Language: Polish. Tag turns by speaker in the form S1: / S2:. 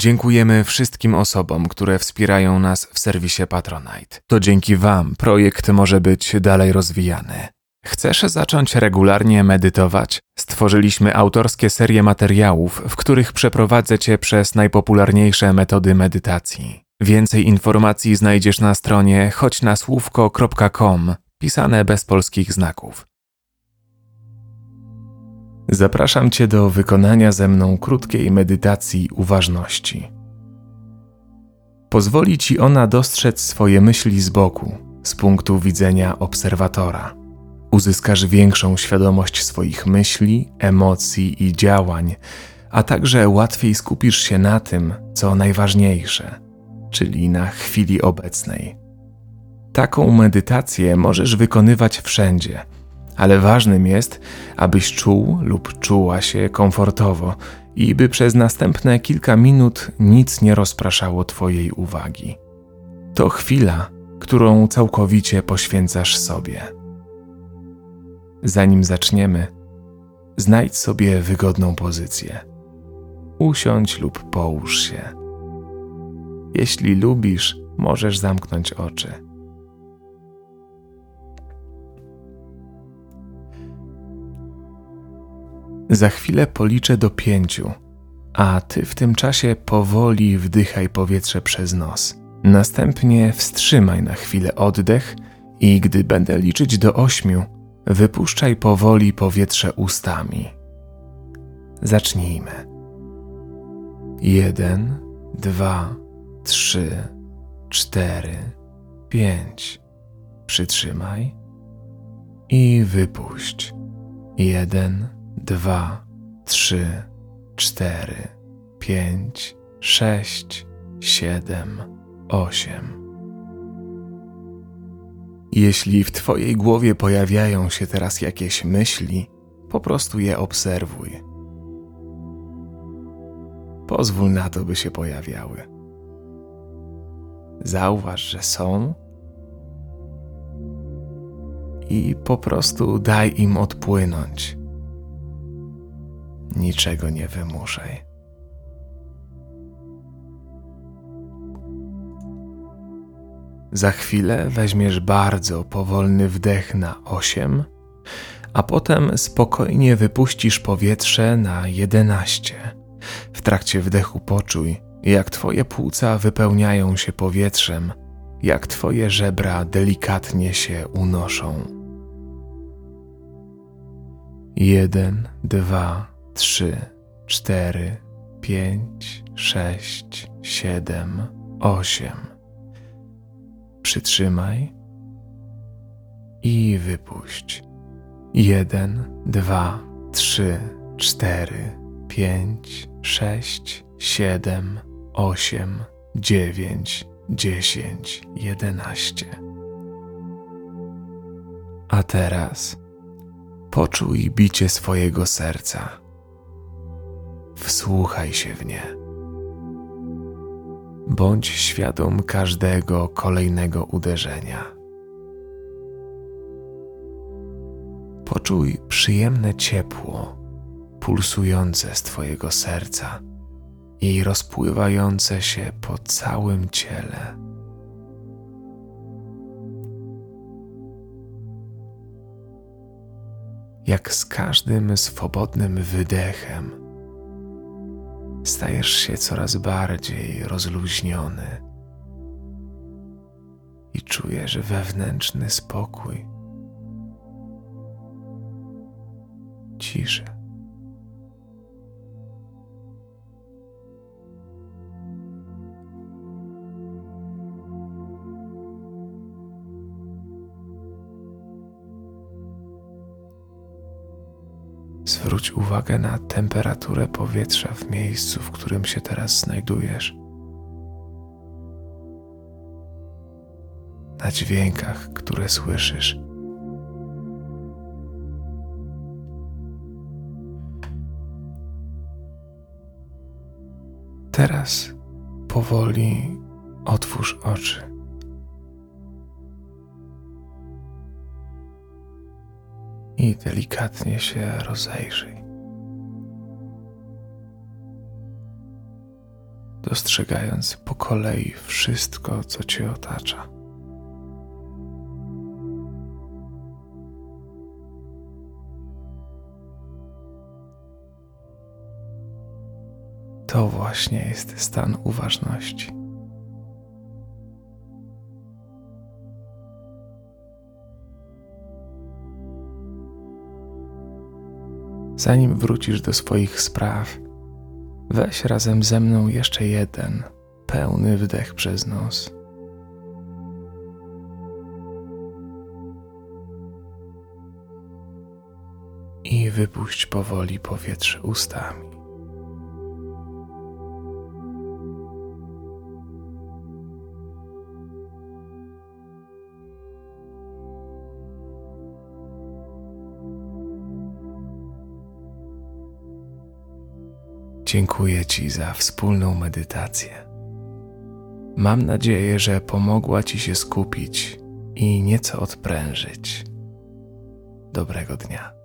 S1: Dziękujemy wszystkim osobom, które wspierają nas w serwisie Patronite. To dzięki Wam projekt może być dalej rozwijany. Chcesz zacząć regularnie medytować? Stworzyliśmy autorskie serie materiałów, w których przeprowadzę Cię przez najpopularniejsze metody medytacji. Więcej informacji znajdziesz na stronie choćnasłówko.com, pisane bez polskich znaków. Zapraszam Cię do wykonania ze mną krótkiej medytacji uważności. Pozwoli Ci ona dostrzec swoje myśli z boku, z punktu widzenia obserwatora. Uzyskasz większą świadomość swoich myśli, emocji i działań, a także łatwiej skupisz się na tym, co najważniejsze, czyli na chwili obecnej. Taką medytację możesz wykonywać wszędzie – ale ważnym jest, abyś czuł lub czuła się komfortowo i by przez następne kilka minut nic nie rozpraszało Twojej uwagi. To chwila, którą całkowicie poświęcasz sobie. Zanim zaczniemy, znajdź sobie wygodną pozycję. Usiądź lub połóż się. Jeśli lubisz, możesz zamknąć oczy. Za chwilę policzę do pięciu, a ty w tym czasie powoli wdychaj powietrze przez nos. Następnie wstrzymaj na chwilę oddech i gdy będę liczyć do ośmiu, wypuszczaj powoli powietrze ustami. Zacznijmy. Jeden, dwa, trzy, cztery, pięć. Przytrzymaj i wypuść. Jeden, dwa, trzy, cztery, pięć, sześć, siedem, osiem. Jeśli w Twojej głowie pojawiają się teraz jakieś myśli, po prostu je obserwuj. Pozwól na to, by się pojawiały. Zauważ, że są i po prostu daj im odpłynąć niczego nie wymuszaj. Za chwilę weźmiesz bardzo powolny wdech na 8, a potem spokojnie wypuścisz powietrze na 11. W trakcie wdechu poczuj, jak Twoje płuca wypełniają się powietrzem, jak Twoje żebra delikatnie się unoszą. Jeden, dwa, trzy, cztery, pięć, sześć, siedem, osiem. Przytrzymaj i wypuść. Jeden, dwa, trzy, cztery, pięć, sześć, siedem, osiem, dziewięć, dziesięć, jedenaście. A teraz Poczuj bicie swojego serca. Wsłuchaj się w nie. Bądź świadom każdego kolejnego uderzenia. Poczuj przyjemne ciepło pulsujące z Twojego serca i rozpływające się po całym ciele. jak z każdym swobodnym wydechem stajesz się coraz bardziej rozluźniony i czujesz wewnętrzny spokój, ciszę. Zwróć uwagę na temperaturę powietrza w miejscu, w którym się teraz znajdujesz. Na dźwiękach, które słyszysz. Teraz powoli otwórz oczy. I delikatnie się rozejrzyj. dostrzegając po kolei wszystko, co cię otacza. To właśnie jest stan uważności. Zanim wrócisz do swoich spraw, weź razem ze mną jeszcze jeden pełny wdech przez nos. I wypuść powoli powietrze ustami. Dziękuję Ci za wspólną medytację. Mam nadzieję, że pomogła Ci się skupić i nieco odprężyć. Dobrego dnia.